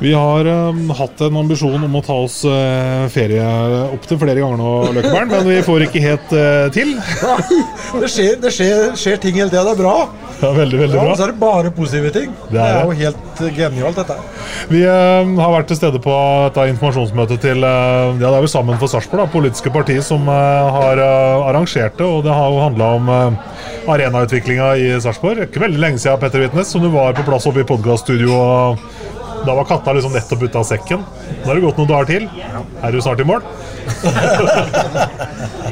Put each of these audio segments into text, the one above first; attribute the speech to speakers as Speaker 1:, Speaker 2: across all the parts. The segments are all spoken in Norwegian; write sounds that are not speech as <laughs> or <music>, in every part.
Speaker 1: Vi har eh, hatt en ambisjon om å ta oss uh, ferie opptil flere ganger nå, Løkkeberg, men vi får ikke helt uh, til. <laughs>
Speaker 2: Det skjer, det skjer, skjer ting hele tida. Det er bra.
Speaker 1: Ja, veldig, veldig
Speaker 2: Ja,
Speaker 1: bra.
Speaker 2: og så er det bare positive ting.
Speaker 1: Det
Speaker 2: Det
Speaker 1: er
Speaker 2: er, jo helt eh, genialt, dette.
Speaker 1: Vi uh, har vært til stede på dette informasjonsmøtet til eh, ja, det er vel Sammen for Sarpsborg, da, politiske parti, som har arrangert det. Og det har jo handla om arenautviklinga i Sarpsborg. Er Ikke veldig lenge siden, Petter Vitnes, som du var på plass oppe i podkaststudio. Da var katta liksom nettopp ute av sekken. Nå har det gått noen dager til. Er du snart i mål?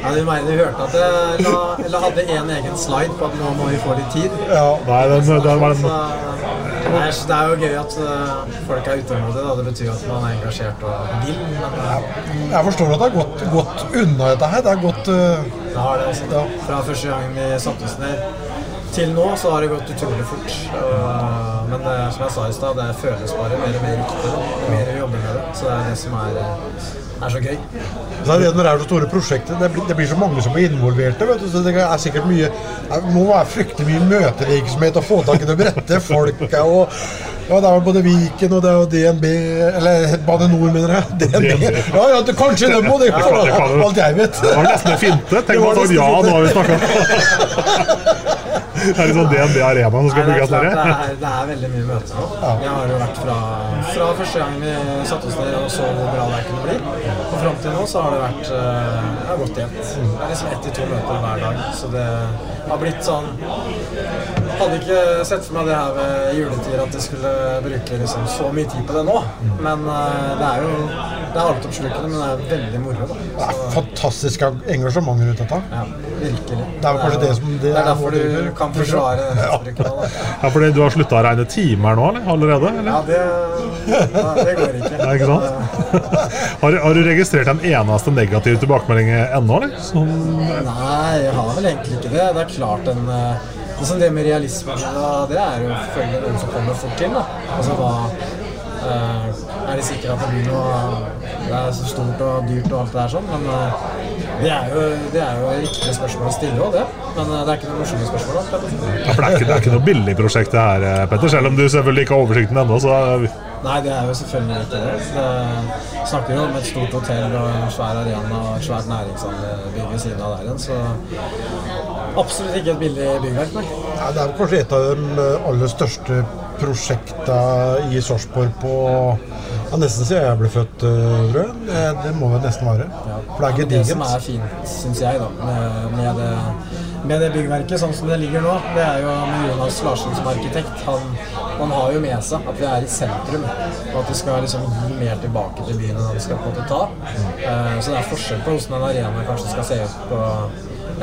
Speaker 3: Ja, du mener du hørte at jeg la, eller hadde en egen slide på at nå må vi få litt tid?
Speaker 2: Ja,
Speaker 1: Nei, den, den var
Speaker 3: Så,
Speaker 1: den,
Speaker 3: det, er, det er jo gøy at uh, folk er utålmodige. Det betyr at man er engasjert og vil. Men
Speaker 2: Jeg forstår at det har gått, gått unna dette her. Det har gått uh,
Speaker 3: det har det
Speaker 2: også.
Speaker 3: Fra første gang vi satte oss ned til nå, så har det gått utrolig fort. Og, men det, som jeg sa i stad, det føles bare mer og mer riktig. Jo mer vi jobber med det. Så det er det som er, eh, er så gøy.
Speaker 2: Så er det når det er så store prosjekter, det blir, det blir så mange som er involverte. Vet du, så det er sikkert mye Det må være fryktelig mye møtevirksomhet å få tak i de rette folka. Og, ja, det er vel både Viken og det er jo DNB Eller Bane Nor, mener jeg. <laughs> DNB. Ja, ja, det, kanskje det må det,
Speaker 1: Ja,
Speaker 2: alt jeg vet.
Speaker 1: det var nesten en finte.
Speaker 2: Det
Speaker 1: Tenk
Speaker 2: var
Speaker 1: på
Speaker 2: nesten
Speaker 1: ja, nå har vi snakka <laughs> <laughs> Det er liksom DNB Arena som skal bygges
Speaker 3: klart, det, er, det er veldig mye møter nå. Vi har jo vært fra, fra første gang vi satte oss ned og så hvor bra det kunne bli. Og fram til nå så har det vært eh, det har gått jevnt. Det er liksom ett til to møter hver dag. Så det har blitt sånn Hadde ikke sett for meg det her ved juletider at jeg skulle bruke liksom så mye tid på det nå. Men eh, det er jo det er altoppslukende, men det er veldig moro. da.
Speaker 2: Det er fantastisk engasjement rundt dette.
Speaker 3: Ja, virkelig.
Speaker 2: Det er vel kanskje det som- det
Speaker 3: det er
Speaker 2: er
Speaker 3: derfor du kan forsvare <laughs> det. Ja.
Speaker 1: Ja, fordi du har slutta å regne timer nå, eller? Allerede? Eller?
Speaker 3: Ja, det, det går ikke. <laughs>
Speaker 1: Ja, ikke sant? <laughs> Har, har du registrert en eneste negativ tilbakemelding ennå, eller?
Speaker 3: Nei, jeg har vel egentlig ikke det. Det er klart en eh, det, med realisme da, det er jo selvfølgelig noen som kommer fort inn. Altså hva uh, Er de sikre at det blir noe Det er så stort og dyrt og alt det der sånn, men uh, det er jo, det er jo riktige spørsmål å stille òg, det. Men uh, det er ikke noe morsomme spørsmål. da.
Speaker 1: ja, for det er, ikke, det er ikke noe billig prosjekt det her, Petter. Selv om du selvfølgelig ikke har oversikten ennå, så
Speaker 3: Nei, det er jo selvfølgelig ikke det. Så det snakker jo om et stort hotell og en svær arena og et svært næringsanlegg ved siden av der igjen, så absolutt ikke et billig byggverk, nei.
Speaker 2: Ja, det er kanskje et av de eh, aller største prosjektene i Sarpsborg på ja, Nesten siden jeg ble født, eh, tror jeg. Det, det må vel nesten være. For det er gedigent.
Speaker 3: Det som er fint, syns jeg, da, med, med, det, med det byggverket sånn som det ligger nå, det er jo Jonas Larsen som arkitekt. Han, han har jo med seg at vi er i sentrum, og at vi skal liksom gi mer tilbake til byen enn vi skal på en måte ta. Eh, så det er forskjell på hvordan en arena kanskje skal se ut på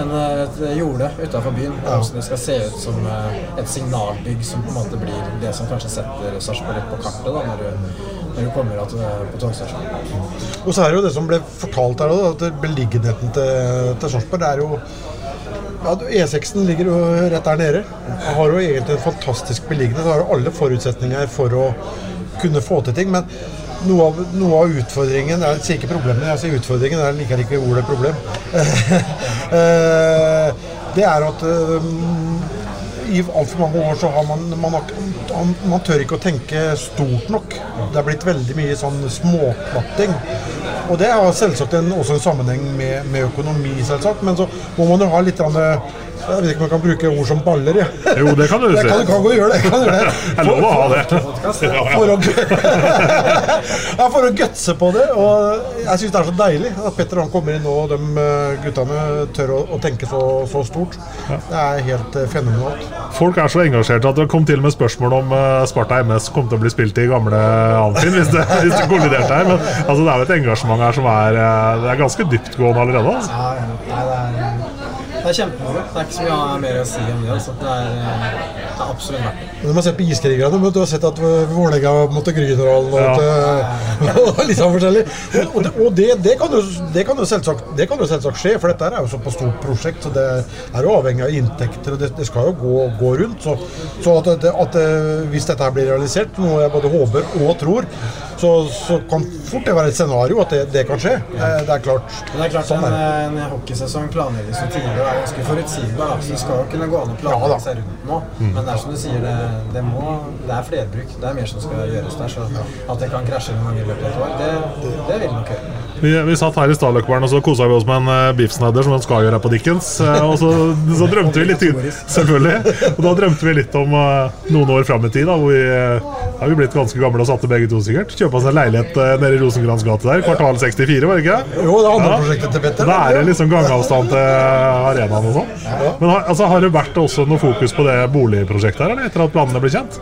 Speaker 3: en, et jorde utafor byen. Og hvordan det skal se ut som eh, et signalbygg som på en måte blir det som kanskje setter Sarpsborg litt på kartet da, når du, når du kommer er på togstasjonen.
Speaker 2: Og så er det jo det som ble fortalt her òg, at beliggenheten til, til Sarpsborg er jo ja, E6-en ligger jo rett der nede. Den har jo egentlig en fantastisk beliggenhet. Har jo alle forutsetninger for å kunne få til ting. Men noe av, noe av utfordringen Jeg sier ikke problemet, jeg sier utfordringen. Jeg liker ikke ordet problem. <laughs> Eh, det er at eh, i altfor mange år så har man man man tør ikke å tenke stort nok. Det er blitt veldig mye sånn småplatting. Og det har selvsagt en, også en sammenheng med, med økonomi, selvsagt. Men så må man jo ha litt Jeg vet ikke om jeg kan bruke ord som baller. Ja.
Speaker 1: Jo, det kan du si.
Speaker 2: kan, kan gjøre det. Kan gjøre det.
Speaker 1: Er lov å ha det.
Speaker 2: For å, <laughs> for å gutse på det. Og jeg syns det er så deilig at Petter han kommer inn nå, og de eh, guttene tør å, å tenke så, så stort. Det er helt eh, fenomenalt.
Speaker 1: Folk er så engasjerte at det kom til med spørsmål om eh, Sparta MS kom til å bli spilt i gamle Amfin hvis det, hvis det kolliderte her. Men altså, det er jo et engasjement her som er, det er ganske dyptgående allerede. Altså.
Speaker 3: Ja, ja. Nei, det er, det er kjempemoro. Det er ikke så mye mer å si om det. Altså. Det, er, eh, det er absolutt verdt det.
Speaker 2: Når man ser på Iskrigerne, du har sett at Vålerenga måtte Grünerhallen og, ja. <laughs> og litt sånn forskjellig. Og, og, det, og det, det, kan jo, det, kan jo selvsagt, det kan jo selvsagt skje, for dette er jo så på stort prosjekt, så det er jo avhengig av inntekter, og det, det skal jo gå, gå rundt. Så, så at, at, hvis dette her blir realisert, noe jeg både håper og tror, så, så kan fort det være et scenario at det, det kan skje. Det, det er klart.
Speaker 3: Men det er klart
Speaker 2: Sånn det.
Speaker 3: en, en hockeysesong planlegges jo tidligere og er ganske forutsigbar. Så det skal jo kunne gå an å planlegge seg rundt nå.
Speaker 2: Mm.
Speaker 3: Men det er som du sier, det, det, må, det er flerbruk. Det er mer som skal gjøres der. Så at det kan krasje noen ganger i løpet av et år, det, det vil nok gjøre.
Speaker 1: Vi, vi satt her i Stadløkkbaren og så kosa vi oss med en uh, beefsnadder som en skal gjøre her på Dickens. Uh, og så, så drømte vi litt Selvfølgelig. Og da drømte vi litt om uh, noen år fram i tid. Da, hvor vi har vi blitt ganske gamle og satte begge to sikkert. Kjøpa oss en leilighet eh, nede i Rosengrans gate der. Kvartal 64, var det ikke?
Speaker 2: Jo, det andre prosjektet til Petter.
Speaker 1: Er det liksom gangavstand til arenaen og sånn. Men altså, har det vært også noe fokus på det boligprosjektet her, eller etter at planene ble kjent?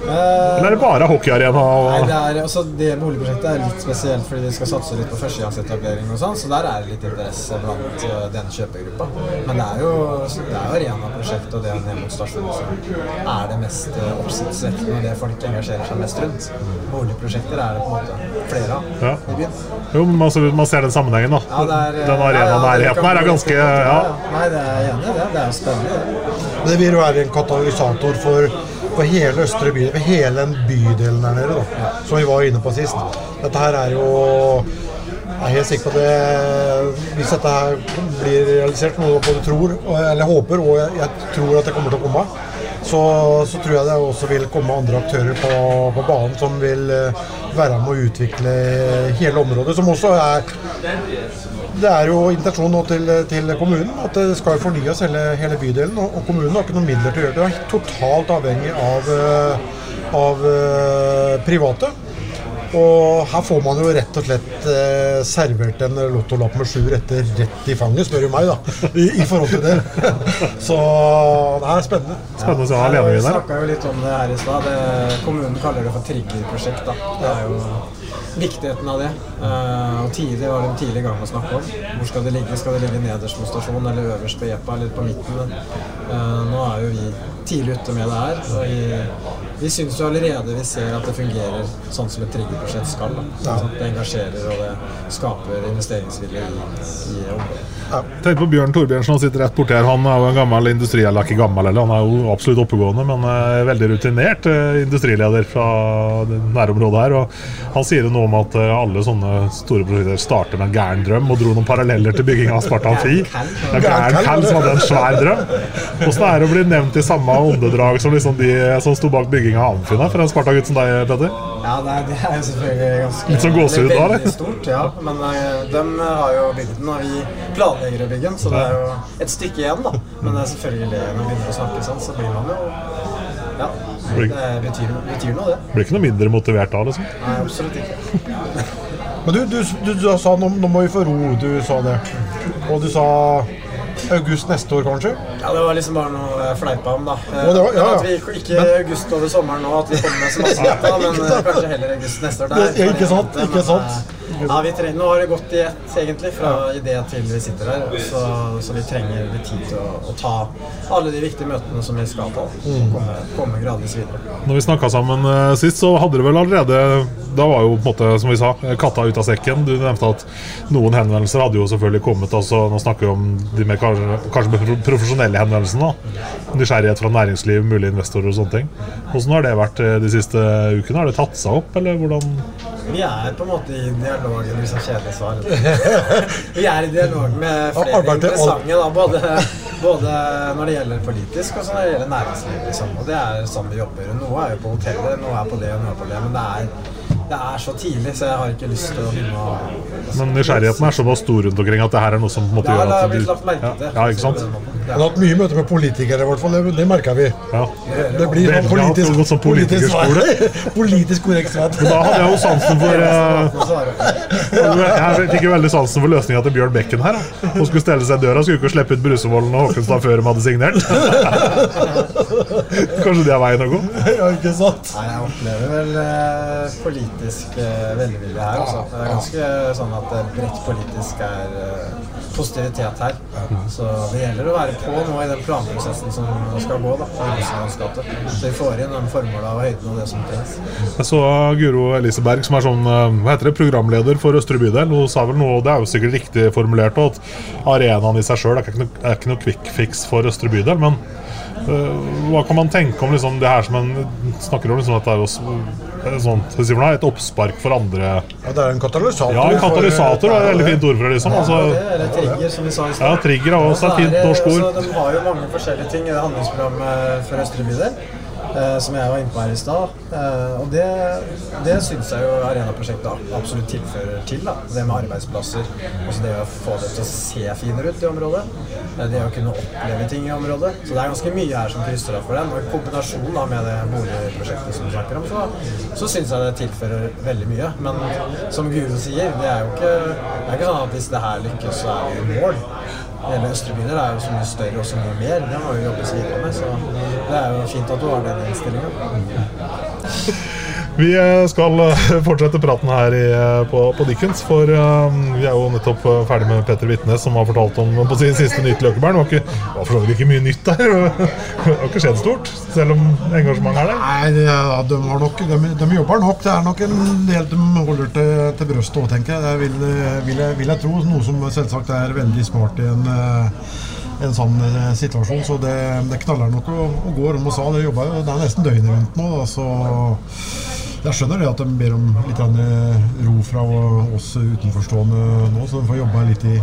Speaker 1: Eller er det bare hockeyarena?
Speaker 3: Nei, det, er, også det boligprosjektet er litt spesielt fordi de skal satse litt på førstegangsetablering og sånn, så der er det litt interesse blant uh, den kjøpergruppa. Men det er jo, det er jo arenaprosjektet og det ned mot stasjonen som er det mest eh, oppsiktsvekkende og det folk engasjerer seg mest rundt. Boligprosjekter er det på en måte flere av
Speaker 1: Ja.
Speaker 3: i byen.
Speaker 1: Jo, men man, ser- man ser den sammenhengen, da.
Speaker 3: Ja, det er,
Speaker 1: Den
Speaker 3: ja, ja,
Speaker 1: arenanærheten her er ganske ja.
Speaker 3: Nei, det er jeg enig i det. Det er jo spennende. det.
Speaker 2: Vil være en katalysator for, for hele østre bydel, for hele den bydelen der nede, da, som vi var inne på sist. Dette her er jo Jeg er helt sikker på det Hvis dette her blir realisert, noe både tror, eller håper, og jeg, jeg tror at det kommer til å komme, så, så tror jeg det også vil komme andre aktører på, på banen som vil eh, være med å utvikle hele området, som også er det er jo intensjonen nå til, til kommunen at det skal fornyes hele, hele bydelen. Og, og kommunen har ikke noen midler til å gjøre det. Det er totalt avhengig av, eh, av eh, private. Og her får man jo rett og slett eh, servert en lottolapp med sju retter rett i fanget, spør du meg, da. I, i forhold til det. <laughs> Så det er spennende.
Speaker 1: Spennende å se
Speaker 3: Ja,
Speaker 1: alene
Speaker 3: Vi snakka jo litt om det her i stad. Kommunen kaller det for triggerprosjekt. da. Det er jo viktigheten av det. Uh, og tidlig var det en tidlig gang å snakke om. Hvor skal det ligge? Skal det ligge nederst på stasjonen, eller øverst på jeppa, eller på midten? Uh, nå er jo vi tidlig ute med det her. Og vi, vi syns jo allerede vi ser at det fungerer sånn som et triggerprosjekt skal. At det engasjerer og det skaper investeringsvilje i, i området.
Speaker 1: Tenk på Bjørn Torbjørnsen, han sitter rett borti her. Han er jo en gammel industri, eller ikke gammel, eller han er jo absolutt oppegående, men eh, veldig rutinert industrileder fra det nærområdet her. Og han sier jo noe om at eh, alle sånne store prosjekter starter med en gæren drøm, og dro noen paralleller til bygginga av Sparta Amfi. En gæren Cal som hadde en svær drøm. Åssen er det å bli nevnt i samme åndedrag som liksom de som sto bak bygginga av Amfi for en Sparta-gutt som deg, Petter?
Speaker 3: Ja, det er, det er jo selvfølgelig ganske
Speaker 1: Litt sånn gåsehud da, eller?
Speaker 3: Stort, ja. Men uh, de har jo bygd den, og vi planlegger å bygge den, så det er jo et stykke igjen, da. Men det er selvfølgelig når man begynner å snakke sånn, så blir man jo Ja. Det betyr, betyr noe, det.
Speaker 1: Blir ikke noe mindre motivert da, liksom.
Speaker 3: Nei, absolutt ikke. <laughs>
Speaker 2: Men du, du, du, du sa nå, nå må vi få ro, du sa det. Og du sa august neste år, kanskje?
Speaker 3: Ja, det var liksom bare noe jeg fleipa om, da. Eh,
Speaker 2: var- ja,
Speaker 3: ja. At vi ikke- ikke i august over sommeren nå, at vi kommer med så masse <laughs> men eh, kanskje heller august neste år. Der,
Speaker 2: ikke sant,
Speaker 3: Men,
Speaker 2: ikke sant.
Speaker 3: Ja, vi trenger, nå har det gått i ett, egentlig, fra idé til vi sitter her. Så, så vi trenger litt tid til å, å ta alle de viktige møtene som vi skal. Og
Speaker 2: Mm.
Speaker 3: komme, komme gradvis videre.
Speaker 1: Når vi snakka sammen eh, sist, så hadde dere vel allerede Da var jo på en måte, som vi sa, katta ut av sekken. Du nevnte at noen henvendelser hadde jo selvfølgelig kommet. Altså, nå snakker vi om de mer kanskje, profesjonelle henvendelsene. da. Nysgjerrighet fra næringsliv, mulige investorer og sånne ting. Hvordan har det vært eh, de siste ukene? Har det tatt seg opp, eller hvordan?
Speaker 3: Vi er på en måte i dialog det blir så kjedelig svar. <laughs> Vi er i dialog med flere interessante, da, både, både når det gjelder politisk og så når det gjelder næringsliv. Liksom. Og det er sånn vi jobber. Noe er jo på hotellet, noe er på det og noe er på det. Men det er, det er så tidlig, så jeg har ikke lyst til å begynne å
Speaker 1: Men nysgjerrigheten er såpass stor rundt omkring at det her er noe som på en måte
Speaker 3: Ja,
Speaker 1: gjør
Speaker 3: det har
Speaker 1: at
Speaker 3: blitt lagt merke til.
Speaker 1: Ja, ikke sant?
Speaker 2: Vi har hatt mye møter med politikere, i hvert fall. Det, det merker vi.
Speaker 1: Ja.
Speaker 2: Det blir
Speaker 1: noe
Speaker 2: sånn politisk,
Speaker 1: gått
Speaker 2: politisk, <laughs> politisk korrekt svar.
Speaker 1: Da hadde jeg jo sansen for <laughs> eh, Jeg fikk jo veldig sansen for løsninga til Bjørn Bekken her. da. Hun skulle stelle seg i døra, skulle ikke slippe ut Brusevollen og Håkenstad før de hadde signert. <laughs> Kanskje det er veien å gå?
Speaker 2: Ja, ikke sant?
Speaker 3: Nei, jeg opplever vel eh, politisk eh, velvilje her. Altså. Det er ganske sånn at eh, bredt politisk er eh, positivitet her. Så det gjelder å være på nå i den planprosessen som skal gå. da, gate. Så vi får inn den formåla og høyden og det som trengs.
Speaker 1: Jeg så Guro Eliseberg, som er sånn, eh, hva heter det, programleder for Østre bydel. Hun sa vel noe, det er jo sikkert riktig formulert, at arenaen i seg sjøl er ikke noe, quick fix for Østre bydel. Men eh, hva kan man tenke om liksom, det her som en snakker om liksom, at det er jo eh, man et oppspark for andre
Speaker 2: Ja, det er en katalysator.
Speaker 1: Ja, en katalysator er et veldig fint ord for det. liksom.
Speaker 3: Ja,
Speaker 1: Altså,
Speaker 3: det er trigger, som vi sa i stad.
Speaker 1: Ja, trigger er også et fint
Speaker 3: det-
Speaker 1: norsk ord.
Speaker 3: altså, De har jo mange forskjellige ting i det handlingsprogrammet for Østre bydel. Eh, som jeg var inne på her i stad. Eh, og det, det syns jeg jo Arena-prosjektet absolutt tilfører til. da. Det med arbeidsplasser. Også det å få det til å se finere ut i området. Eh, det å kunne oppleve ting i området. Så det er ganske mye her som krysser av for den. Og i kombinasjon da med det boligprosjektet som du snakker om, så, så syns jeg det tilfører veldig mye. Men som Guro sier, det er jo ikke, det er ikke sånn at hvis det her lykkes, så er vi i mål. Hele Østre bydel er jo så mye større og så mye mer. Det må jo jobbes videre med. Så det er jo fint at du har den innstillinga. <laughs>
Speaker 1: Vi eh, skal eh, <laughs> fortsette praten her i, eh, på, på Dickens, for vi er jo nettopp ferdig med Petter Vitnes, som har fortalt om på sin siste nytt Løkkeberg. Det var for så vidt ikke mye nytt der. <laughs> Det har ikke skjedd stort, selv om engasjementet er der.
Speaker 2: Nei, ja, de, har nok, de, de jobber nok. Det er nok en del de holder til, til brøstet òg, tenker jeg. Det vil, vil, jeg. vil jeg tro. Noe som selvsagt er veldig smart i en, en sånn situasjon. Så det, det knaller nok å, å gå. og sa, det jobber jo Det er nesten døgnet rundt nå. Da, så jeg skjønner det at de ber om litt eh, ro fra oss utenforstående nå, så de får jobbe litt i,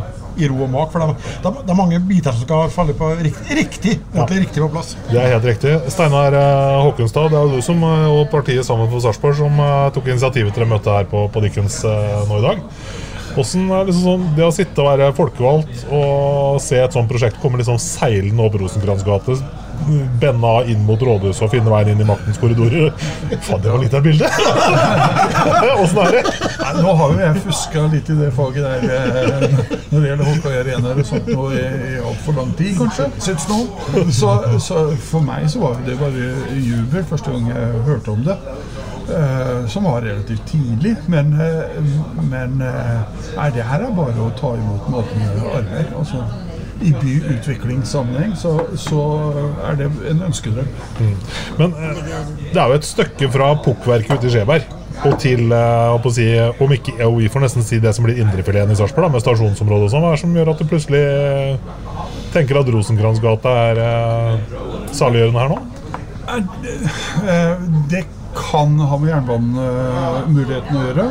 Speaker 2: i ro og mak. For det er, det er, mange biter som skal falle på riktig, riktig, ordentlig riktig på plass.
Speaker 1: Det er helt riktig. Steinar Håkonstad, Håkenstad, det er jo du som, eh, og partiet Sammen for Sarpsborg som eh, tok initiativet til det møtet her på, på Dickens eh, nå i dag. Hvordan er liksom sånn, Det å sitte og være folkevalgt og se et sånt prosjekt komme liksom seilende opp Rosenkrantz gate, benna inn mot rådhuset og finne veien inn i maktens korridorer Faen, det var litt av et bilde! <laughs> Åssen er det?
Speaker 4: Nei, nå har jo jeg fuska litt i det faget der eh, når det gjelder hockey arenaer eller sånt nå i, i altfor lang tid, kanskje. Syns noen. Så, så for meg så var det bare jubel første gang jeg hørte om det. Eh, som var relativt tidlig. Men, eh, men eh, nei, det her er bare å ta imot med åpne armer. Altså, I byutviklingssammenheng så, så er det en ønskedrøm.
Speaker 1: Men eh, det er jo et stykke fra pukkverket ute i Skjeberg og til eh, å si, om ikke, ja, Vi får nesten si det som blir indrefileten i Sarpsborg, med stasjonsområdet og sånn. Hva er det som gjør at du plutselig eh, tenker at Rosenkrantz-gata er eh, saliggjørende her nå?
Speaker 4: Eh, Det kan ha med jernbanemuligheten å gjøre.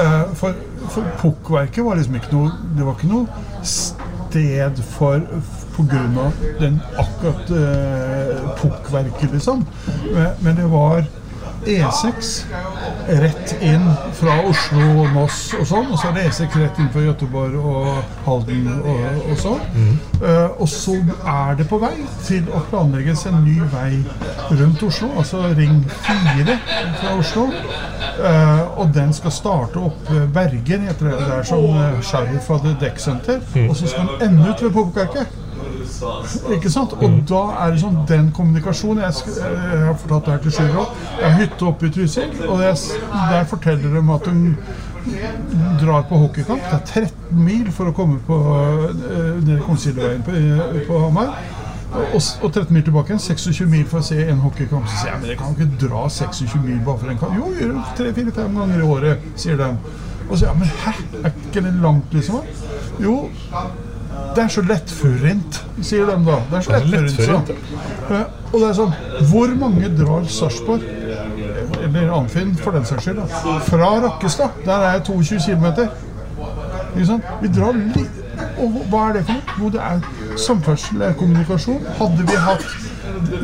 Speaker 4: Eh, For, for pukkverket var liksom ikke noe Det var ikke noe sted for pga. den akkurat uh, pukkverket, liksom. Men, men det var E6 rett inn fra Oslo og Moss og sånn. Og så er det E6 rett inn fra Göteborg og Halden og, og sånn. Eh, og så er det på vei til å planlegges en ny vei rundt Oslo, altså Ring 4 fra Oslo. Uh, og den skal starte opp Bergen, heter det der som uh, Sheriff hadde dekksenter. Og så skal den ende ut ved Påbukkverket. Ikke sant? Og da er det sånn den kommunikasjonen Jeg, jeg har fortalt det her til Sjur òg. Jeg har hytte oppe i Trysil, og jeg, der forteller de at hun drar på hockeykamp. Det er 13 mil for å komme på eh, ned Konsilveien på, i- på Hamar. Og, og 13 mil tilbake igjen. 26 mil for å se en hockeykamp. Så sier jeg men dere kan ikke dra 26 mil bare for en kamp. Jo, gjør det tre-fire-fem ganger i året, sier de. Og så jeg men hæ, er ikke det langt, liksom? Jo, det er så lettfurrent, sier de da. Det er så
Speaker 1: Det
Speaker 4: lettfurrent. Eh, Og det er sånn Hvor mange drar Sarpsborg? eller Anfinn for den saks skyld, da. fra Rakkestad. Der er jeg 22 km. Ikke sant? Vi drar litt Og hva er det for noe? Jo, det er samferdsel, er kommunikasjon. Hadde vi hatt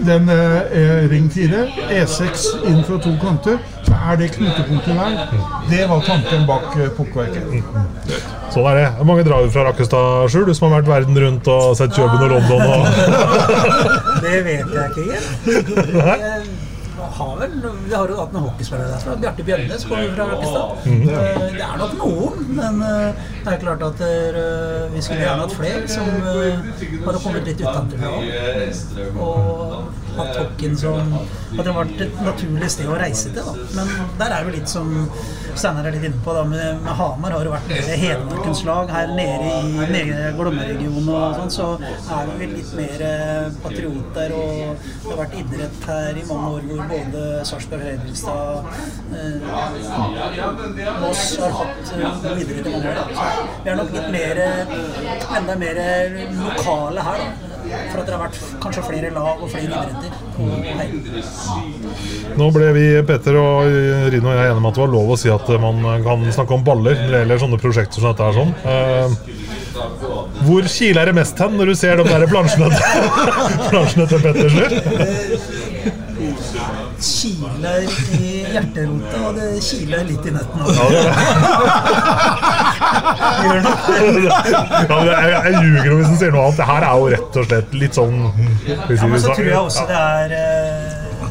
Speaker 4: den eh, Ring 4, E6 inn fra to kanter, så er det knutepunktet der. Det var tanken bak eh, Pukkverket.
Speaker 1: Sånn er det. Hvor mange drar du fra Rakkestad, Sjur? Du som har vært verden rundt og sett Kjøben og London og <laughs>
Speaker 5: Det vet jeg ikke helt. Jeg har vel, vi har jo hatt noen hockeyspillere derfra. Bjarte Bjørnes kommer fra Rakkestad.
Speaker 1: Mhm.
Speaker 5: Eh, Det er nok noen, men eh, det er klart at eh, vi skulle gjerne hatt flere som hadde kommet litt utenfra. Og hatt hockeyen som At det var et naturlig sted å reise til. Da. Men der er jo litt som Steinar er litt inne på. Da, med, med Hamar har jo vært mer Hedmarkens lag. Her nede i nede Glomma-regionen og sånn, så er vi litt mer eh, patrioter. Og det har vært idrett her i mange år hvor både Sarpsborg Fredrikstad eh, Moss har hatt eh, god idrett i mange år. Da. Så vi er nok litt mer eh, enda mer lokale her. da. For at det har vært kanskje flere lag og flere idretter på.
Speaker 1: Nå ble vi, Petter og Rino og jeg, enige om at det var lov å si at man kan snakke om baller når det gjelder sånne prosjekter som dette er sånn. Eh, hvor kiler det mest hen når du ser de der plansjene, <laughs> til Petter? Sjur?
Speaker 5: kiler i hjerterota, og det kiler litt i nøttene.
Speaker 1: Ja, <laughs>
Speaker 5: Gjør nok.
Speaker 1: Ja, men jeg, jeg ljuger hvis en sier noe annet. Det her er jo rett og slett litt sånn
Speaker 5: Ja, men så tror jeg også det er uh,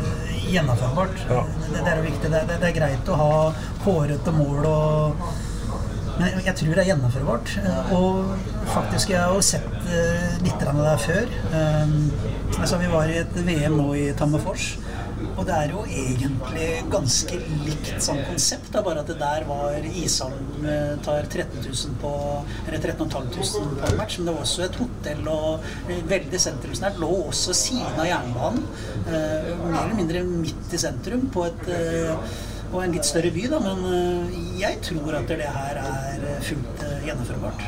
Speaker 5: gjennomførbart. Det, det er jo viktig. Det, det, det er greit å ha hårete mål og Men jeg tror det er gjennomførbart. Eh, Og faktisk, jeg har jo sett eh, litt av det der før. Um, altså, vi var i et VM nå i Tammerfors. Og det er jo egentlig ganske likt som konsept, da, bare at det der var ishallen eh, tar 13 000 på Eller 13 500 på match, men det var også et hotell og veldig sentrumsnært. Lå også siden av jernbanen, eh, mer eller mindre midt i sentrum, på et eh, og en litt større by, da, men eh, jeg tror at det her er eh, fullt eh, gjennomførbart.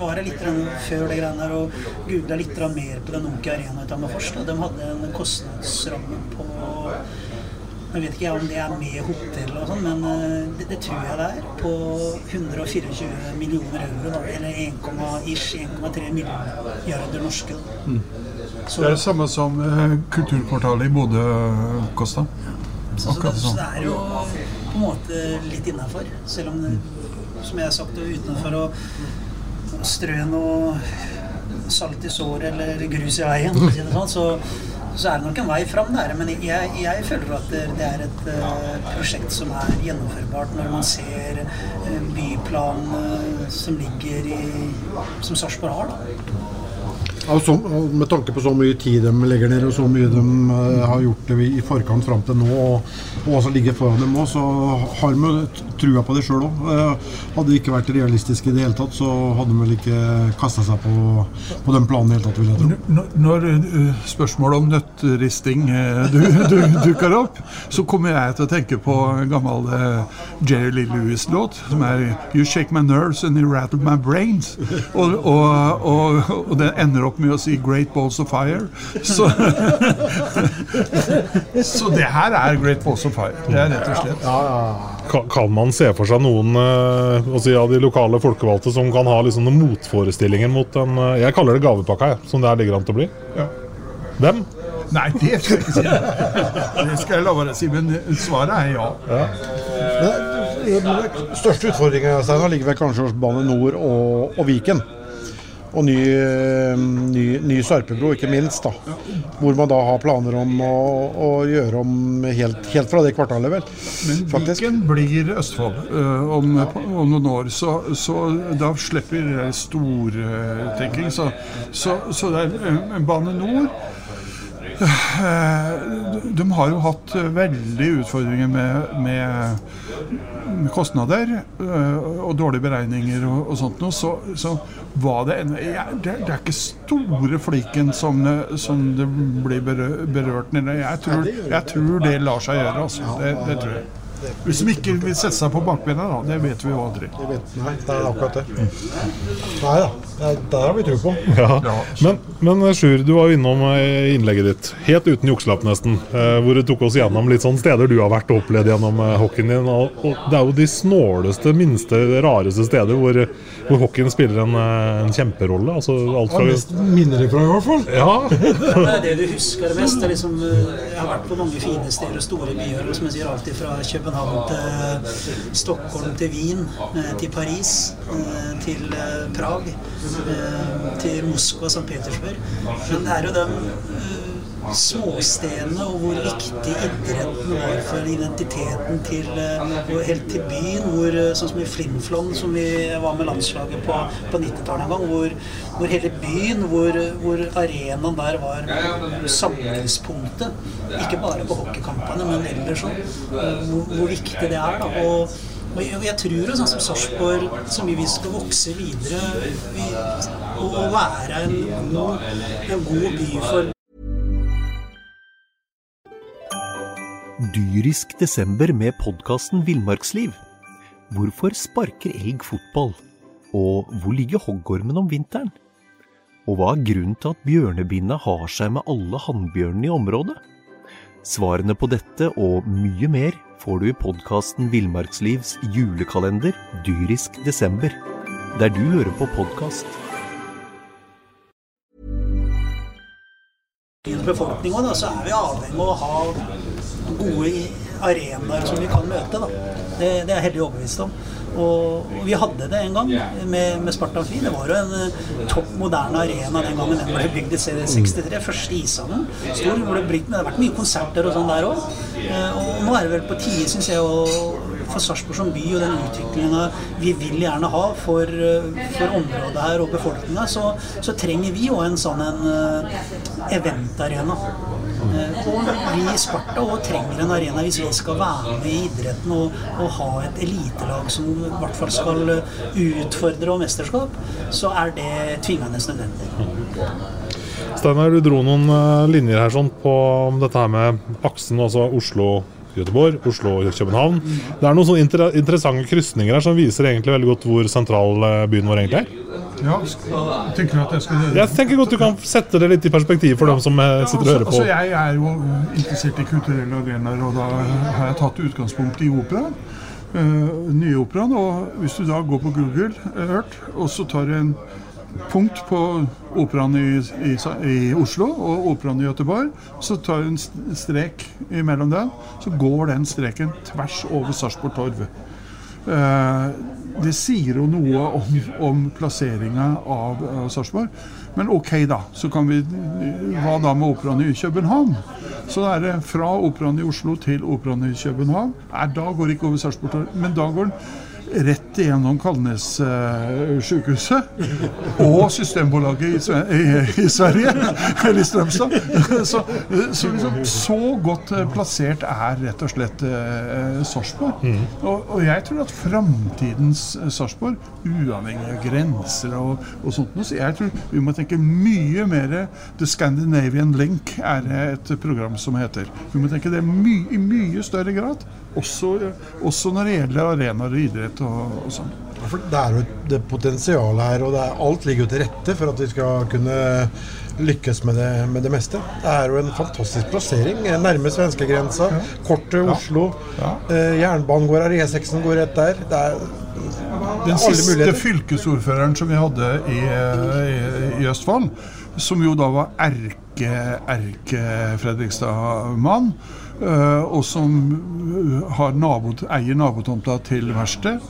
Speaker 5: Var jeg litt før det greiene her og googla litt mer på den Onke Arena i Tammerfors. De hadde en kostnadsramme på jeg vet ikke om det er med hotell og sånn, men det, det tror jeg det er. På 124 millioner euro, da, eller 1,ish 1,3 milliarder norske. Da.
Speaker 4: Det er det samme som kulturkvartalet i Bodø kosta.
Speaker 5: Så, så, så
Speaker 4: sånn.
Speaker 5: det er jo på en måte litt innafor. Selv om det, som jeg har sagt, utenfor å strø noe salt i såret eller grus i veien, sånn, så, så er det nok en vei fram der. Men jeg, jeg føler at det, er et uh, prosjekt som er gjennomførbart når man ser uh, byplanen som ligger i Som Sarpsborg har, da.
Speaker 2: Så, med tanke på så mye tid de legger ned, og så mye de uh, har gjort det i forkant fram til nå, og, og også ligger foran dem òg, så har de trua på det sjøl òg. hadde det ikke vært realistiske i det hele tatt, så hadde de vel ikke kasta seg på, på den planen i det hele tatt, vil jeg tro.
Speaker 4: Når, når uh, spørsmålet om nøttristing eh, du, du, dukker opp, så kommer jeg til å tenke på en gammel eh, Jerry Lee Lewis-låt som er You shake my nerves and you rattle my brains. Og, og, og, og det ender opp med å si Great Balls of Fire. Så, <laughs> så det her er Great Balls of Fire. Det er rett og slett.
Speaker 1: Kan, kan man se for seg noen eh, å si, av de lokale folkevalgte som kan ha liksom noen motforestillinger mot den eh, Jeg kaller det gavepakka, jeg, som det her ligger an til å bli.
Speaker 4: Ja.
Speaker 1: Hvem?
Speaker 4: Nei, det skal jeg ikke si. Det skal jeg la være å si, men svaret er ja.
Speaker 2: ja. Den største utfordringa ligger vel kanskje hos Bane Nor og, og Viken. Og ny, eh, ny, ny Sarpebro, ikke minst. da Hvor man da har planer om å, å gjøre om helt, helt fra det kvartalet, vel.
Speaker 4: Men Viken blir Østfold eh, om, om noen år, så, så da slipper stortenking. Så, så, så det er eh, Bane Nor de har jo hatt eh, veldig utfordringer med, med, kostnader eh, og dårlige beregninger og, og sånt noe. Så, så var det en ja, det, det er ikke store fliken som, det- som det blir berørt nede. Jeg tror, jeg tror det lar seg gjøre, altså. Det, det tror jeg. Hvis de ikke vil sette seg på bakbena, da. Det vet vi jo aldri.
Speaker 2: Det vet, nei, det er akkurat det. Nei da, er- der har vi tro på.
Speaker 1: Ja. Men, men Sjur, du var jo innom eh, innlegget ditt, helt uten jukselapp nesten, eh, hvor du tok oss gjennom litt sånn steder du har vært og opplevd gjennom eh, hockeyen din. Og, det er jo de snåleste, minste, rareste steder hvor, hvor hockeyen spiller en, eh, en kjemperolle. Altså alt fra
Speaker 2: mest minner ifra, i hvert fall.
Speaker 1: Ja. <laughs>
Speaker 5: Det er det du husker mest. Det er liksom, eh, jeg har vært på mange fine steder og store byer. Som jeg sier, alltid fra København til Stockholm til Wien, eh, til Paris, eh, til eh, Prag, til Moskva, og St. Petersburg. Men det er jo de eh, småstedene og hvor viktig idretten var for identiteten til eh, og helt til byen. Hvor, eh, sånn som i Flimflon, som vi var med landslaget på, på 90-tallet en gang. Hvor, hvor hele byen, hvor, hvor arenaen der var samlingspunktet. Ikke bare på hockeykampene, men ellers òg. Hvor, hvor viktig det er. da, og og jeg, jeg tror jo sånn som Sarpsborg, så mye vi skal vokse videre vi, og, være en en god by for
Speaker 6: Dyrisk desember med podkasten Villmarksliv. Hvorfor sparker elg fotball? Og hvor ligger hoggormen om vinteren? Og hva er grunnen til at bjørnebinna har seg med alle hannbjørnene i området? Svarene på dette og mye mer får du i podkasten Villmarkslivs julekalender Dyrisk desember, der du hører på podkast.
Speaker 5: befolkninga, så er vi avhengig av å ha gode arenaer som vi kan møte. Det, det er jeg heldig overbevist om. Og, og vi hadde det en gang med, med Sparta Amfi. Det var jo en eh, topp moderne arena den gangen den ble bygd i 63. Første ishallen. Stor, hvor det, ble, det har vært mye konserter og sånn der òg. Og nå er det vel på tide, syns jeg, å for Sarpsborg som by og den utviklinga vi vil gjerne ha for, eh, for området her og befolkninga, så, så trenger vi òg en sånn en eh, eventarena. Eh, Og vi i Sparta også trenger en arena hvis vi skal være med i idretten og, og ha et elitelag som i hvert fall skal utfordre og mesterskap, så er det tvingende nødvendig.
Speaker 1: Steinar, du dro noen eh, linjer her sånn på dette her med aksen, altså Oslo-Göteborg, Oslo og København. Det er noen sånne inter interessante krysninger her som viser egentlig veldig godt hvor sentral eh, byen vår egentlig er.
Speaker 4: Ja, tenker du at jeg skal
Speaker 1: Jeg tenker godt du kan sette det litt i perspektiv for dem som eh, sitter og hører på.
Speaker 4: Altså, jeg er jo interessert i kulturelle arenaer, og da har jeg tatt utgangspunkt i operaen. Uh, nye operaen. Og hvis du da går på Google Earth, og så tar du en punkt på operaen i, i, i Oslo og operaen i Göteborg, så tar du en strek imellom den, så går den streken tvers over Sarpsborg Torv. Eh, det sier jo noe om, om plasseringa av, av Sarpsborg. Men ok, da. Så kan vi Hva da med operaen i København? Så er det fra operaen i Oslo til operaen i København. Nei, da går det ikke over Sarpsborg Torv, men da går den rett igjennom Kalnes uh, sykehuset og Systembolaget i, Sverige, eller i Strømstad. Så, så, liksom, så godt eh, plassert er rett og slett uh, Sarpsborg. Og, og jeg tror at framtidens eh, Sarpsborg, uavhengig av grenser og, og sånt, så jeg tror vi må tenke mye mer The Scandinavian Link er et program som heter. Vi må tenke det i mye større grad. Også, også når det gjelder arenaer og idrett og, og sånn.
Speaker 2: For det er jo et det potensialet her, og er, alt ligger jo til rette for at vi skal kunne lykkes med det, med det meste. Det er jo en fantastisk plassering. Nærme svenskegrensa, kort til Oslo. Eh, jernbanen går her, E6-en går rett der. Det er
Speaker 4: Den siste fylkesordføreren som vi hadde i, i, i Østfold, som jo da var erke-Fredrikstad-mann, og som har nabo, eier nabotomta til verkstedet.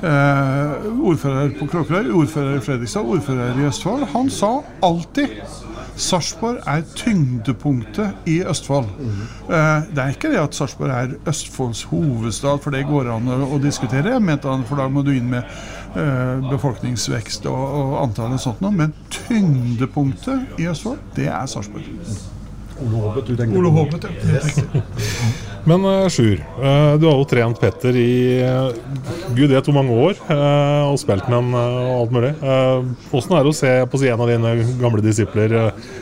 Speaker 4: Ordfører på Kråkerøy, ordfører i Fredrikstad, ordfører i Østfold. Han sa alltid Sarpsborg er tyngdepunktet i Østfold. Eh, det er ikke det at Sarpsborg er Østfolds hovedstad, for det går an å, diskutere. Jeg mente han, for da må du inn med eh, befolkningsvekst og, og antall og sånt noe. Men tyngdepunktet i Østfold, det er Sarpsborg.
Speaker 2: Ole Hobbet du tenker
Speaker 4: Ole
Speaker 2: på.
Speaker 4: Hobbet, ja.
Speaker 2: Yes.
Speaker 1: Men uh, Sjur, uh, du har jo trent Petter i uh, gud vet hvor mange år, og spilt med ham og alt mulig. Hvordan er det å se på si, en av dine gamle disipler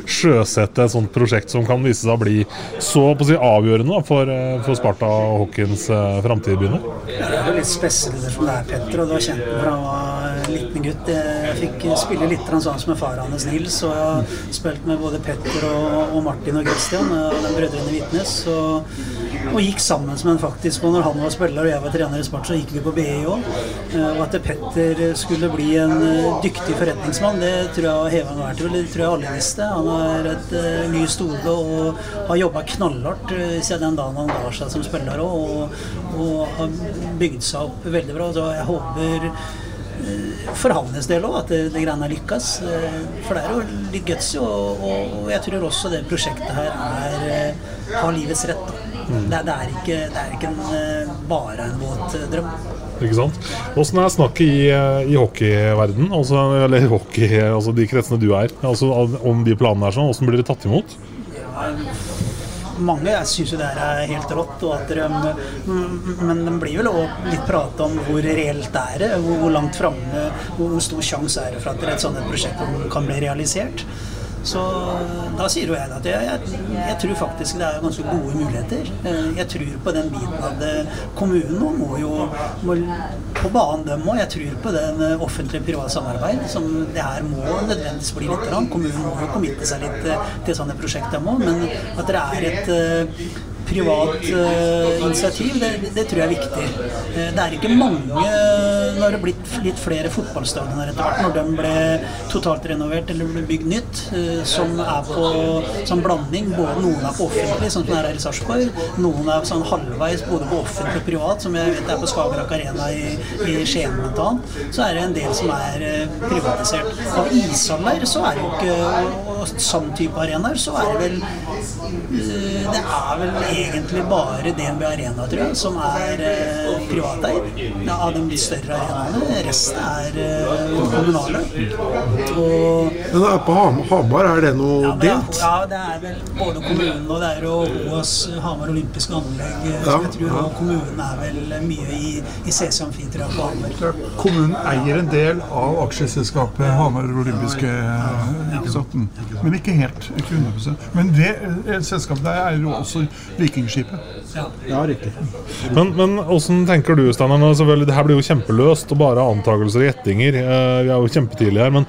Speaker 1: sjøsette et sånt prosjekt som kan vise seg å bli så si, avgjørende da, for, for Sparta og hockeyens framtid begynner?
Speaker 5: Ja, det er jo litt spesielt som det er Petter, og du har kjent ham fra han var liten gutt. Jeg fikk spille litt som med faren hans Nils, og jeg har spilt med både Petter og, og Martin og Christian, og de brødrene Vitnes. Og, og gikk sammen med en faktisk. Og når han var spiller og jeg var trener i sport, så gikk vi på BI òg. Eh, og at Petter skulle bli en eh, dyktig forretningsmann, det tror jeg heva han vært. Det tror jeg alle visste. Han er et ny stole og har jobba knallhardt siden den dagen han ga seg som spiller òg, og, og har bygd seg opp veldig bra. Så jeg håper for hans del òg, at det, det greiene lykkes. For det er jo litt gutsy, og, og, jeg tror også det prosjektet her er, har livets rett. Mm. Det, det, er ikke, det, er ikke, en, eh, bare en våt eh, drøm.
Speaker 1: Ikke sant. Åssen er snakket i, eh, i hockeyverden, altså, eller hockey, altså de kretsene du er, altså om de planene er sånn? Åssen blir det tatt imot? Ja,
Speaker 5: mange syns jo det er helt rått, de, men det blir vel òg litt prat om hvor reelt det er hvor, hvor langt framme, hvor stor sjanse er det for at et sånt prosjekt kan bli realisert. Så da sier jo jeg at jeg, jeg, jeg, tror faktisk det er ganske gode muligheter. Eh, jeg tror på den biten at det. kommunen må jo må på banen, dem òg. Jeg tror på den offentlige offentlig-private samarbeid som det her må nødvendigvis bli litt. Kommunen må jo committe seg litt til sånne prosjekter, men at det er et privat uh, initiativ, det, det, tror jeg er viktig. Uh, det er ikke mange Nå har det blitt litt flere fotballstadioner etter hvert, når de ble totalt renovert eller ble bygd nytt, uh, som er på sånn blanding. Både noen er på offentlig, sånn som det er her i Sarpsborg. Noen er sånn halvveis både på offentlig og privat, som jeg vet er på Skagerrak Arena i, i Skien bl.a. Så er det en del som er privatisert. Av ishaller så er det jo ikke og sånn type arenaer, så er det vel Det er vel egentlig bare DNB Arena, tror jeg, som er eh, privateid av de litt større arenaene. Resten er eh, kommunale. Og,
Speaker 2: Men er på Hamar, er det noe
Speaker 5: ja,
Speaker 2: delt?
Speaker 5: Ja, det er vel både kommunen og det er jo OAS Hamar olympiske anlegg. Ja, jeg tror ja. kommunen er vel mye i, i CC Amfi, på Hamar.
Speaker 4: Kommunen eier en del av aksjeselskapet Hamar olympiske ja, Men ikke helt. Ikke 100 Men det eh, selskapet der eier jo også Vikingskipet.
Speaker 2: Ja, riktig.
Speaker 1: Men, men hvordan tenker du, Steinar? Det her blir jo kjempeløst og bare antakelser og gjettinger. Eh, vi er jo kjempetidlig her. men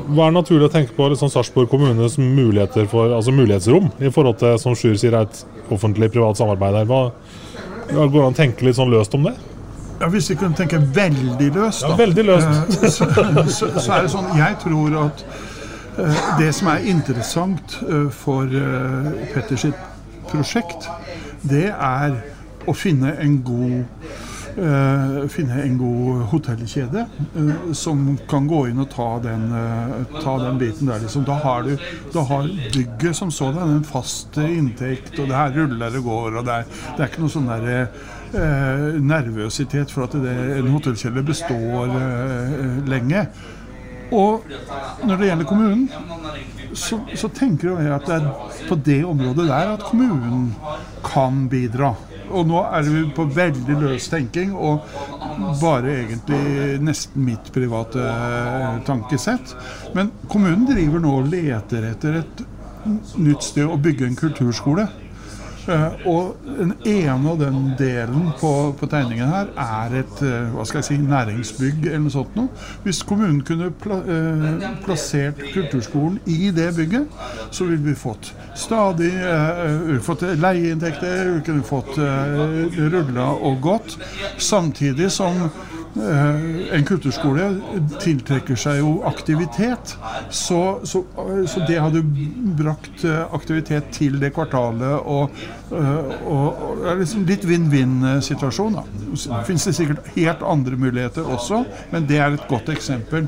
Speaker 1: hva er naturlig å tenke på liksom Sarpsborg kommunes muligheter for, altså mulighetsrom i forhold til som Sjur sier er et offentlig-privat samarbeid her? Hva, går det an å tenke litt sånn løst om det?
Speaker 4: Ja, Hvis vi kunne tenke veldig løst,
Speaker 1: da. Ja, veldig løst.
Speaker 4: Eh, så, så, så, er det sånn Jeg tror at uh, det som er interessant for Petters prosjekt, det er å finne en god uh, finne en god hotellkjede uh, som kan gå inn og ta den, uh, ta den biten der. Liksom. Da, har du, da har bygget som sådan en fast inntekt, og det her ruller og går. og Det er, det er ikke noe sånn der, nervøsitet for at det, en hotellkjede består lenge. Og når det gjelder kommunen, så, så, tenker jeg at det er på det området der at kommunen kan bidra. Og nå er vi på veldig løs tenking og bare egentlig nesten mitt private tankesett. Men kommunen driver nå og leter etter et nytt sted å bygge en kulturskole. Uh, og den ene av den delen på, på, tegningen her er et uh, hva skal jeg si, næringsbygg eller noe sånt noe. Hvis kommunen kunne pla uh, plassert kulturskolen i det bygget, så ville vi fått stadig fått leieinntekter, vi kunne fått rulla og gått. Samtidig som Eh, en kulturskole tiltrekker seg jo aktivitet. Så, så, så, det hadde brakt eh, aktivitet til det kvartalet. Og, eh, og, og liksom litt vinn-vinn-situasjon. Det finnes det sikkert helt andre muligheter også, men det er et godt eksempel.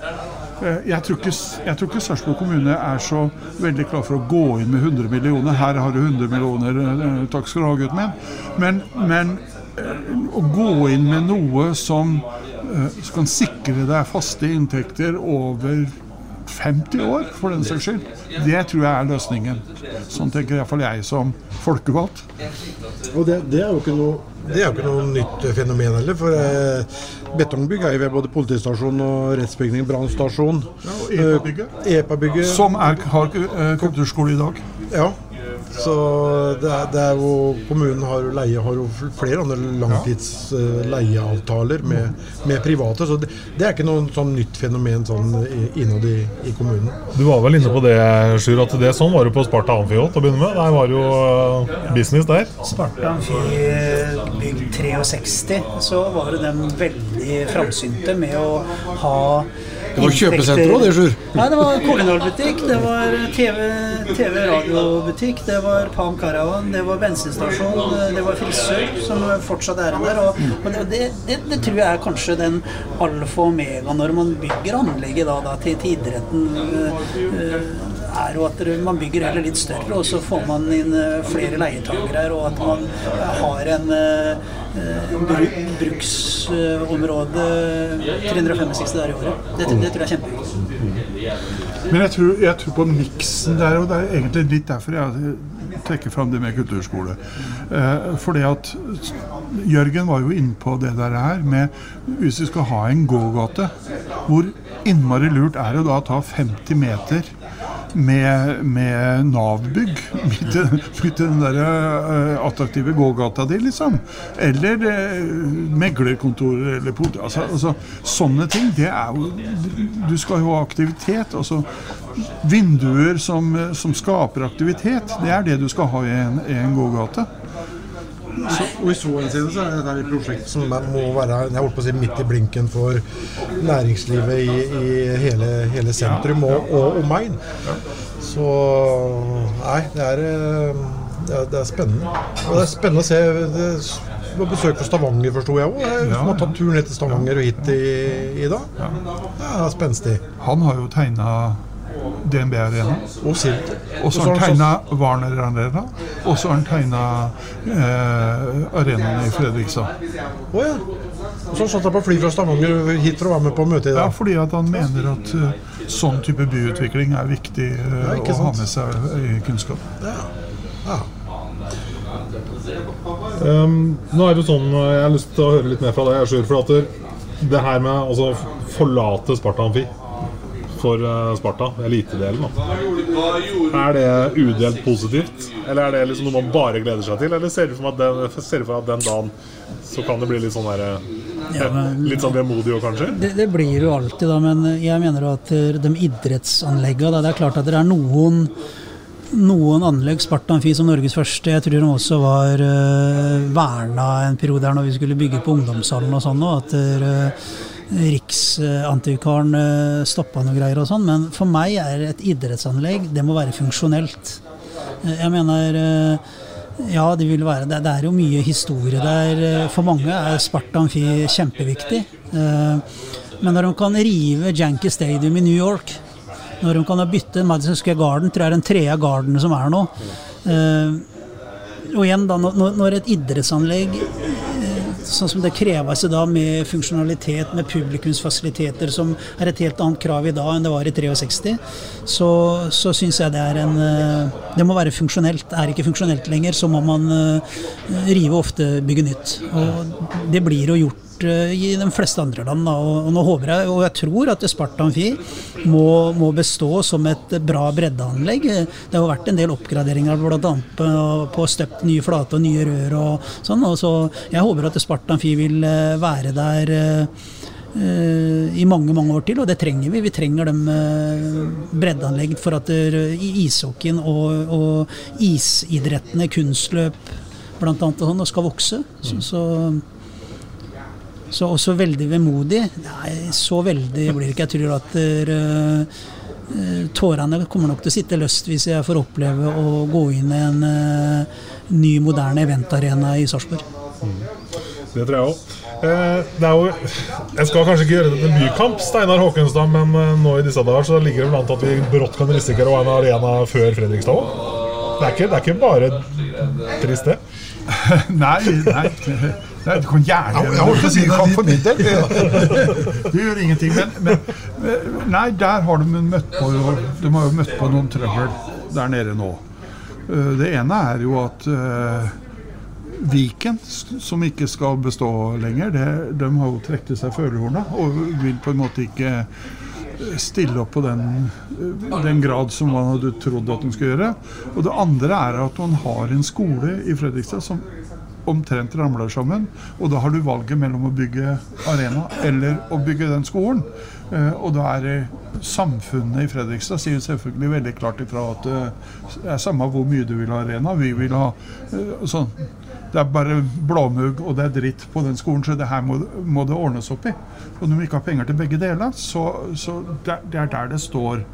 Speaker 4: Jeg tror ikke, jeg tror ikke Sarpsborg kommune er så veldig klar for å gå inn med 100 millioner. Her har du 100 millioner, takk skal du ha, gutten min. Men, men å gå inn med noe som, som kan sikre deg faste inntekter over 50 år, for den saks skyld. Det tror jeg er løsningen. Sånn tenker iallfall jeg som folkevalgt.
Speaker 2: Og det, det, er jo ikke noe, det er jo ikke noe nytt fenomen heller. For eh, betongbygg er jo ved både politistasjon og rettsbygning, brannstasjon.
Speaker 4: Ja,
Speaker 2: EPA-bygget.
Speaker 4: Som er, har eh, kulturskole i dag.
Speaker 2: Ja. Så det er, det er jo Kommunen har leie, har jo flere andre langtidsleieavtaler eh, med, med private. Så det, det er ikke noe sånn nytt fenomen sånn innad i, i kommunen.
Speaker 1: Du var vel inne på det, Sjur, at det sånn var det på Sparta Amfi òg til å begynne med. Der var jo øh, business der.
Speaker 5: Sparta Amfi bygd 63, så var det dem veldig framsynte med å ha
Speaker 2: Det var kjøpesenter også, det, Sjur.
Speaker 5: Nei, det var kolonialbutikk, det var TV-radiobutikk, det var Palm Caravan, det var bensinstasjon, det var frisør, som fortsatt er der. Og, og det, det, det tror jeg er kanskje den alfa og omega når man bygger anlegget da, da, til, til idretten. Er jo at man bygger heller litt større, og så får man inn øh, flere leietakere og at man øh, har en øh, øh, bruksområde 365 dager i året. Det, det tror jeg er kjempeviktig.
Speaker 4: Men jeg tror, jeg tror på miksen der, og det er egentlig litt derfor jeg trekker fram det med kulturskole. Eh, fordi at Jørgen var jo inne på det der her med hvis vi skal ha en gågate, hvor innmari lurt er det da å ta 50 meter med, med Nav-bygg midt midt i den der uh, attraktive gågata di, liksom. Eller uh, meglerkontorer eller politi... Altså, altså, sånne ting, det er jo Du skal jo ha aktivitet. Altså vinduer som, som skaper aktivitet. Det er det du skal ha i en, i en gågate.
Speaker 2: Så, og I så henseende så er dette et prosjekt som må være jeg holdt på å si, midt i blinken for næringslivet i, i hele, hele sentrum og, og omegn. Så nei, det er, eh, det er, det er spennende. Og det er spennende å se det, det var besøk fra Stavanger, forsto jeg òg. Som har tatt turen ned til Stavanger og hit i, i dag. Det er spenstig.
Speaker 4: Han har jo tegna DNB Arena.
Speaker 2: Og Silt.
Speaker 4: Og så har han tegna Warner Arena. Og så har han tegna eh, arenaen i Fredrikstad.
Speaker 2: Å ja. Og så satt han på fly fra Stavanger hit for å være med på møtet i dag?
Speaker 4: Ja, fordi at han mener at uh, sånn type byutvikling er viktig uh,
Speaker 2: Ja,
Speaker 4: å ha med seg i kunnskap.
Speaker 2: Ja. ja.
Speaker 1: Um, nå er det sånn, Jeg har lyst til å høre litt mer fra deg, Sjur. For at det, det her med å altså, forlate Sparta Amfi for uh, Sparta, elitedelen, da. Er det udelt positivt? Eller er det liksom noe man bare gleder seg til? Eller ser du for at den, ser du for deg at den dagen så kan det bli litt sånn derre
Speaker 5: Ja,
Speaker 1: Litt sånn vemodig òg, kanskje?
Speaker 5: Det, det blir jo alltid, da, men jeg mener at eh, de idrettsanleggene Det er klart at det er noen noen anlegg, Sparta Amfi som Norges første, jeg tror de også var uh, verna en periode her når vi skulle bygge på ungdomshallen og sånn, og at uh, Riksantikvaren uh, stoppa noe greier og sånn. Men for meg er et idrettsanlegg, det må være funksjonelt. Eh, jeg mener eh, ja, det vil være det. Er jo mye historie der. Eh, For mange er Sparta Amfi kjempeviktig. Eh, Men når de kan rive Janky Stadium i New York, når de kan bytte Madison Square Garden, tror jeg er den tredje garden som er nå Eh, Og igjen, da, når et idrettsanlegg eh, sånn som det kreves i dag med funksjonalitet, med publikumsfasiliteter, som er et helt annet krav i dag enn det var i 63, så, så syns jeg det er en eh, Det må være funksjonelt. Er ikke funksjonelt lenger, så må man eh, rive ofte bygge nytt. Og det blir jo gjort eh, i de fleste andre land. Og, nå håper jeg, og jeg tror at Sparta Amfi må, må bestå som et bra breddeanlegg. Det har vært en del oppgraderinger bl.a. På, på støpt nye flate og nye rør og sånn. Og så jeg håper at Sparta Amfi vil eh, være der eh, i mange mange år til, og det trenger vi. Vi trenger dem breddeanlegg for at ishockeyen og, og isidrettene, kunstløp annet, og sånn, skal vokse. Så, så, så også veldig vemodig. Nei, så veldig blir det ikke. Jeg tror at eh, tårene kommer nok til å sitte løst hvis jeg får oppleve å gå inn i en uh, ny, moderne eventarena i Sarpsborg.
Speaker 1: Det tror jeg òg. Eh, det er jo Jeg skal kanskje ikke gjøre det til en bykamp, Steinar Håkenstad, men nå i disse dager så ligger det vel an til at vi brått kan risikere å ha en arena før Fredrikstad òg. Det, det er ikke bare trist, det. <laughs>
Speaker 4: nei, nei. Nei, du kan gjerne
Speaker 2: Ja, jeg å si det
Speaker 4: kan for min del. Det gjør ingenting. Men, men nei, der har de møtt på De har jo møtt på noen trøbbel der nede nå. Eh, Det ene er jo at uh, Viken, som ikke skal bestå lenger, det, de har jo trukket seg førerhorna og vil på en måte ikke eh, stille opp på den, den grad som man hadde trodd at de skulle gjøre. Og det andre er at man har en skole i Fredrikstad som omtrent ramler sammen. Og da har du valget mellom å bygge arena eller å bygge den skolen. Eh, og da er samfunnet i Fredrikstad sier selvfølgelig veldig klart ifra at eh, det er samme hvor mye du vil ha arena, vi vil ha eh, sånn. Det er bare blåmugg og det er dritt på den skolen, så det her må, må det ordnes opp i. Og når vi ikke har penger til begge deler, så, så det, det er der det står,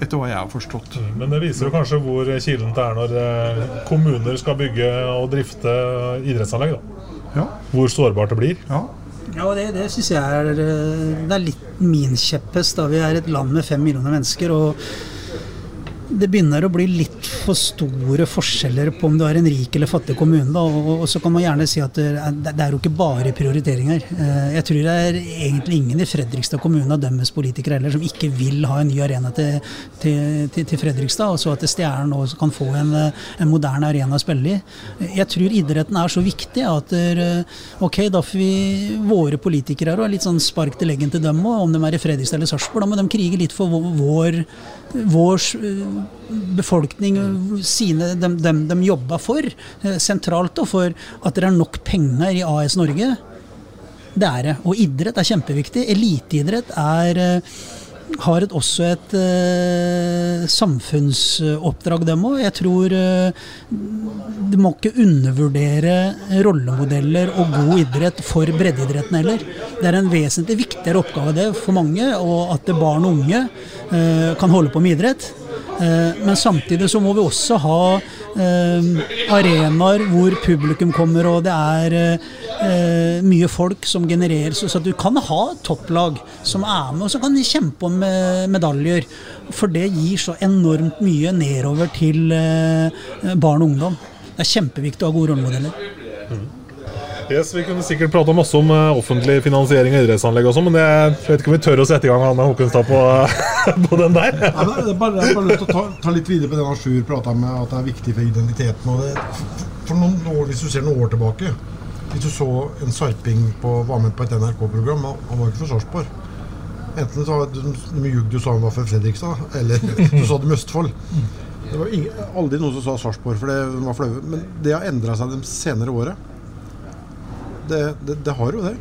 Speaker 4: etter hva jeg har forstått.
Speaker 1: Men det viser jo kanskje hvor kilent det er når eh, kommuner skal bygge og drifte idrettsanlegg. da.
Speaker 4: Ja.
Speaker 1: Hvor sårbart det blir.
Speaker 4: Ja.
Speaker 5: Ja, og det, det syns jeg er, eh, det er litt min kjepphest. da Vi er et land med fem millioner mennesker. og det begynner å bli litt for store forskjeller på om du er en rik eller fattig kommune. Da, og, så kan man gjerne si at det er, jo ikke bare prioriteringer. Eh, Jeg tror det er egentlig ingen i Fredrikstad kommune av deres politikere heller som ikke vil ha en ny arena til, til, til, til Fredrikstad, og så at Stjernen også kan få en, eh, en moderne arena å spille i. Jeg tror idretten er så viktig at eh, ok, da får vi våre politikere her og litt sånn spark til leggen til dem òg, om de er i Fredrikstad eller Sarpsborg. Da må de krige litt for vår, vår, eh, befolkning, sine, dem, dem de jobber for, eh, sentralt, og for at det er nok penger i AS Norge. Det er det. Og idrett er kjempeviktig. Eliteidrett er eh, har et, også et eh, samfunnsoppdrag, dem òg. Jeg tror eh, du må ikke undervurdere rollemodeller og god idrett for breddeidretten heller. Det er en vesentlig viktigere oppgave det for mange, og at barn og unge eh, kan holde på med idrett. Eh, Men samtidig så må vi også ha eh, arenaer hvor publikum kommer, og det er eh, mye folk som genererer, så, du kan ha topplag som er med, og så kan de kjempe om medaljer. For det gir så enormt mye nedover til barn og ungdom. Det er kjempeviktig å ha gode rollemodeller.
Speaker 1: Yes, Vi kunne sikkert prate masse om eh, offentlig finansiering av idrettsanlegg også, men det, jeg vet ikke om vi tør å sette i gang Anne Håkonstad på, <laughs> på den der.
Speaker 2: Men det er bare, jeg har bare lyst til å ta, ta litt videre på det Sjur prata med, at det er viktig for identiteten. Og det, for noen år, Hvis du ser noen år tilbake Hvis du så en sarping på, var med på et NRK-program, han var ikke fra Sarpsborg. Enten så de, ljug du sa han var fra Fredrikstad, eller <laughs> du sa det med Østfold. Det var ingen, aldri noen som sa Sarpsborg, for det var flaue. Men det har endra seg de senere året. Det, det, det har jo det.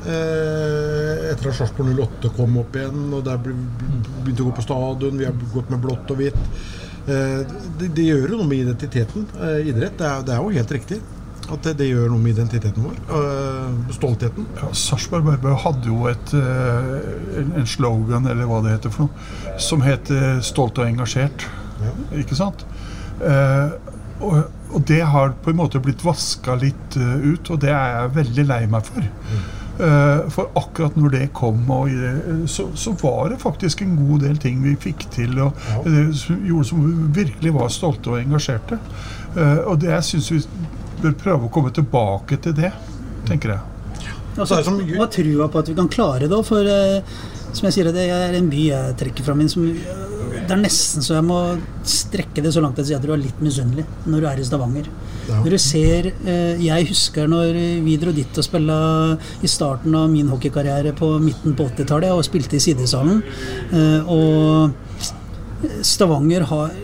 Speaker 2: Eh, etter at Sarpsborg 08 kom opp igjen, og der begynte å gå på stadion, vi har gått med blått og hvitt. Eh, det, det gjør jo noe med identiteten. Eh, idrett, det er, det er jo helt riktig. At det, gjør noe med identiteten vår. Eh, stoltheten.
Speaker 4: Ja, Sarpsborg Arbeiderblad hadde jo et, eh, en, slogan, eller hva det heter for noe, som het eh, 'Stolt og engasjert'. Ikke sant? Eh, og, og det har på en måte blitt vaska litt eh, ut, og det er jeg veldig lei meg for. Eh, for akkurat når det kom, og, i- så, så var det faktisk en god del ting vi fikk til, og eh, som gjorde som vi virkelig var stolte og engasjerte. Eh, og det jeg syns vi bør prøve å komme tilbake til det, tenker jeg.
Speaker 5: Altså, og trua på at vi kan klare det òg, for eh, som jeg sier, det er en by jeg trekker fram inn som Det er nesten så jeg må strekke det så langt at jeg sier at du er litt misunnelig når du er i Stavanger.
Speaker 2: Ja.
Speaker 5: Når du ser eh, Jeg husker når vi dro dit og spilte i starten av min hockeykarriere på midten på 80-tallet og spilte i sidesalen. eh, Og Stavanger har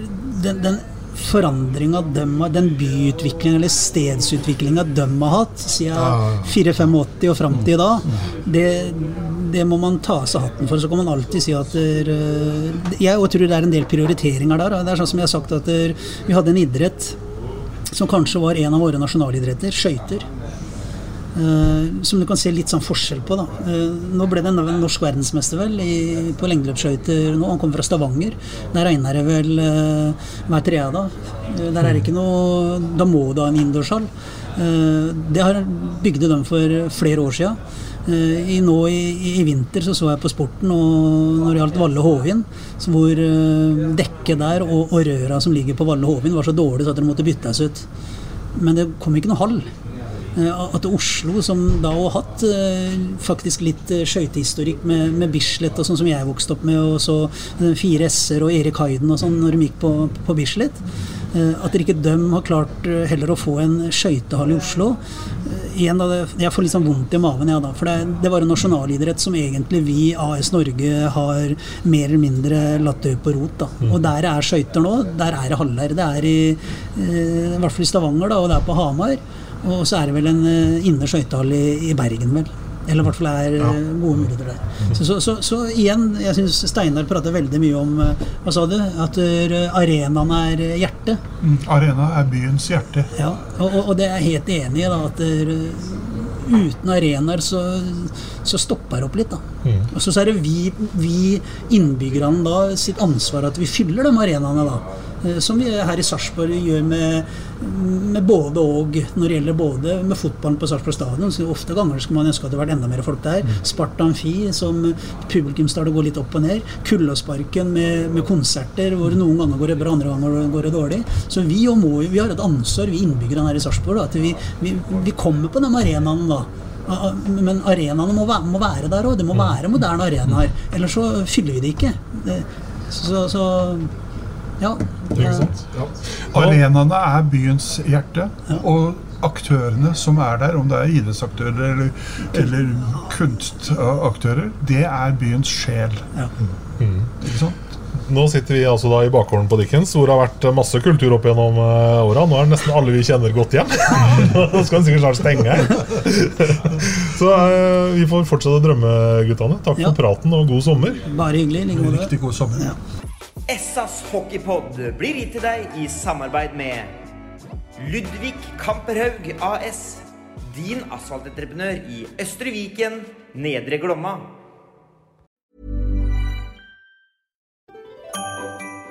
Speaker 5: den, den forandringa den byutviklinga eller stedsutviklinga de har hatt siden 4-85 og fram til i dag, det, det må man ta av seg hatten for. Så kan man alltid si at der, eh, Jeg tror det er en del prioriteringer der. Det er sånn som jeg har sagt at der, vi hadde en idrett som kanskje var en av våre nasjonalidretter, skøyter. Uh, som du kan se litt sånn forskjell på. da. Uh, nå ble det en norsk verdensmester vel i, på lengdeløpsskøyter nå. Han kommer fra Stavanger. Der regner det vel uh, hver tredje dag. Der er det ikke noe Da må du ha en innendørshall. Det har bygde de for flere år siden. Eh, I, nå i, i vinter så, så jeg på Sporten og når det gjaldt Valle Hovin, hvor eh, dekket der og, og røra som ligger på Valle Hovin var så dårlig så at det måtte byttes ut. Men det kom ikke noe hall. At Oslo, som da har hatt faktisk litt skøytehistorikk med, med Bislett, og sånn som jeg vokste opp med, og så Fire S-er og Erik Hayden og sånn når de gikk på, på Bislett at ikke de har klart heller å få en skøytehall i Oslo. Igjen da, Jeg får litt sånn vondt i maven, ja, da, for det, det, var en nasjonalidrett som egentlig vi, AS Norge, har mer eller mindre latt dø på rot. da. Mm. Og der er skøyter nå. Der er det halvleir. Det er i, i hvert fall i Stavanger, da, og det er på Hamar. Og så er det vel en inne skøytehall i, i Bergen, vel. Eller i hvert fall er ja. Eh, gode muligheter der. Så, så, så, så igjen, jeg syns Steinar prater veldig mye om eh, Hva sa du? At eh, arenaen er hjertet.
Speaker 4: Mm, arena er byens hjerte.
Speaker 5: Ja, og, og, det er jeg helt enig i. da, at uten arenaer så, så stopper det opp litt. da. Mm. Og så er det vi, vi innbyggerne da sitt ansvar at vi fyller de arenaene. da. Eh, som vi her i Sarpsborg gjør med, med, både og når det gjelder både med fotballen på Sarpsborg stadion. Så ofte ganger skulle man ønske at det hadde vært enda mer folk der. Mm. Sparta Amfi, som publikumstallet går litt opp og ned. Kullåsparken med, med, konserter hvor noen ganger går det bra, andre ganger går det dårlig. Så vi, må, vi har et ansvar, vi innbyggerne her i Sarpsborg, at vi, vi, vi, kommer på de arenaene da. Men arenaene må, må være der òg. Det må mm. være moderne arenaer. Ellers så fyller vi det ikke. Så, så ja.
Speaker 4: Ikke sant? Ja. Arenaene er byens hjerte. Ja. Og aktørene som er der, om det er idrettsaktører eller, eller kunstaktører, det er byens sjel. Ja.
Speaker 1: Mm. Ikke sant? Nå sitter vi altså da i bakgården på Dickens, hvor det har vært masse kultur opp gjennom uh, åra. Nå er det nesten alle vi kjenner godt hjem. <laughs> Nå skal den sikkert snart stenge. <laughs> Så uh, vi får fortsette å drømme, guttene. Takk for praten og god sommer.
Speaker 5: Bare hyggelig.
Speaker 4: Riktig god sommer. Ja.
Speaker 7: Essas hockeypod blir gitt til deg i samarbeid med Ludvig Kamperhaug AS. Din asfaltentreprenør i Østre Viken, Nedre Glomma.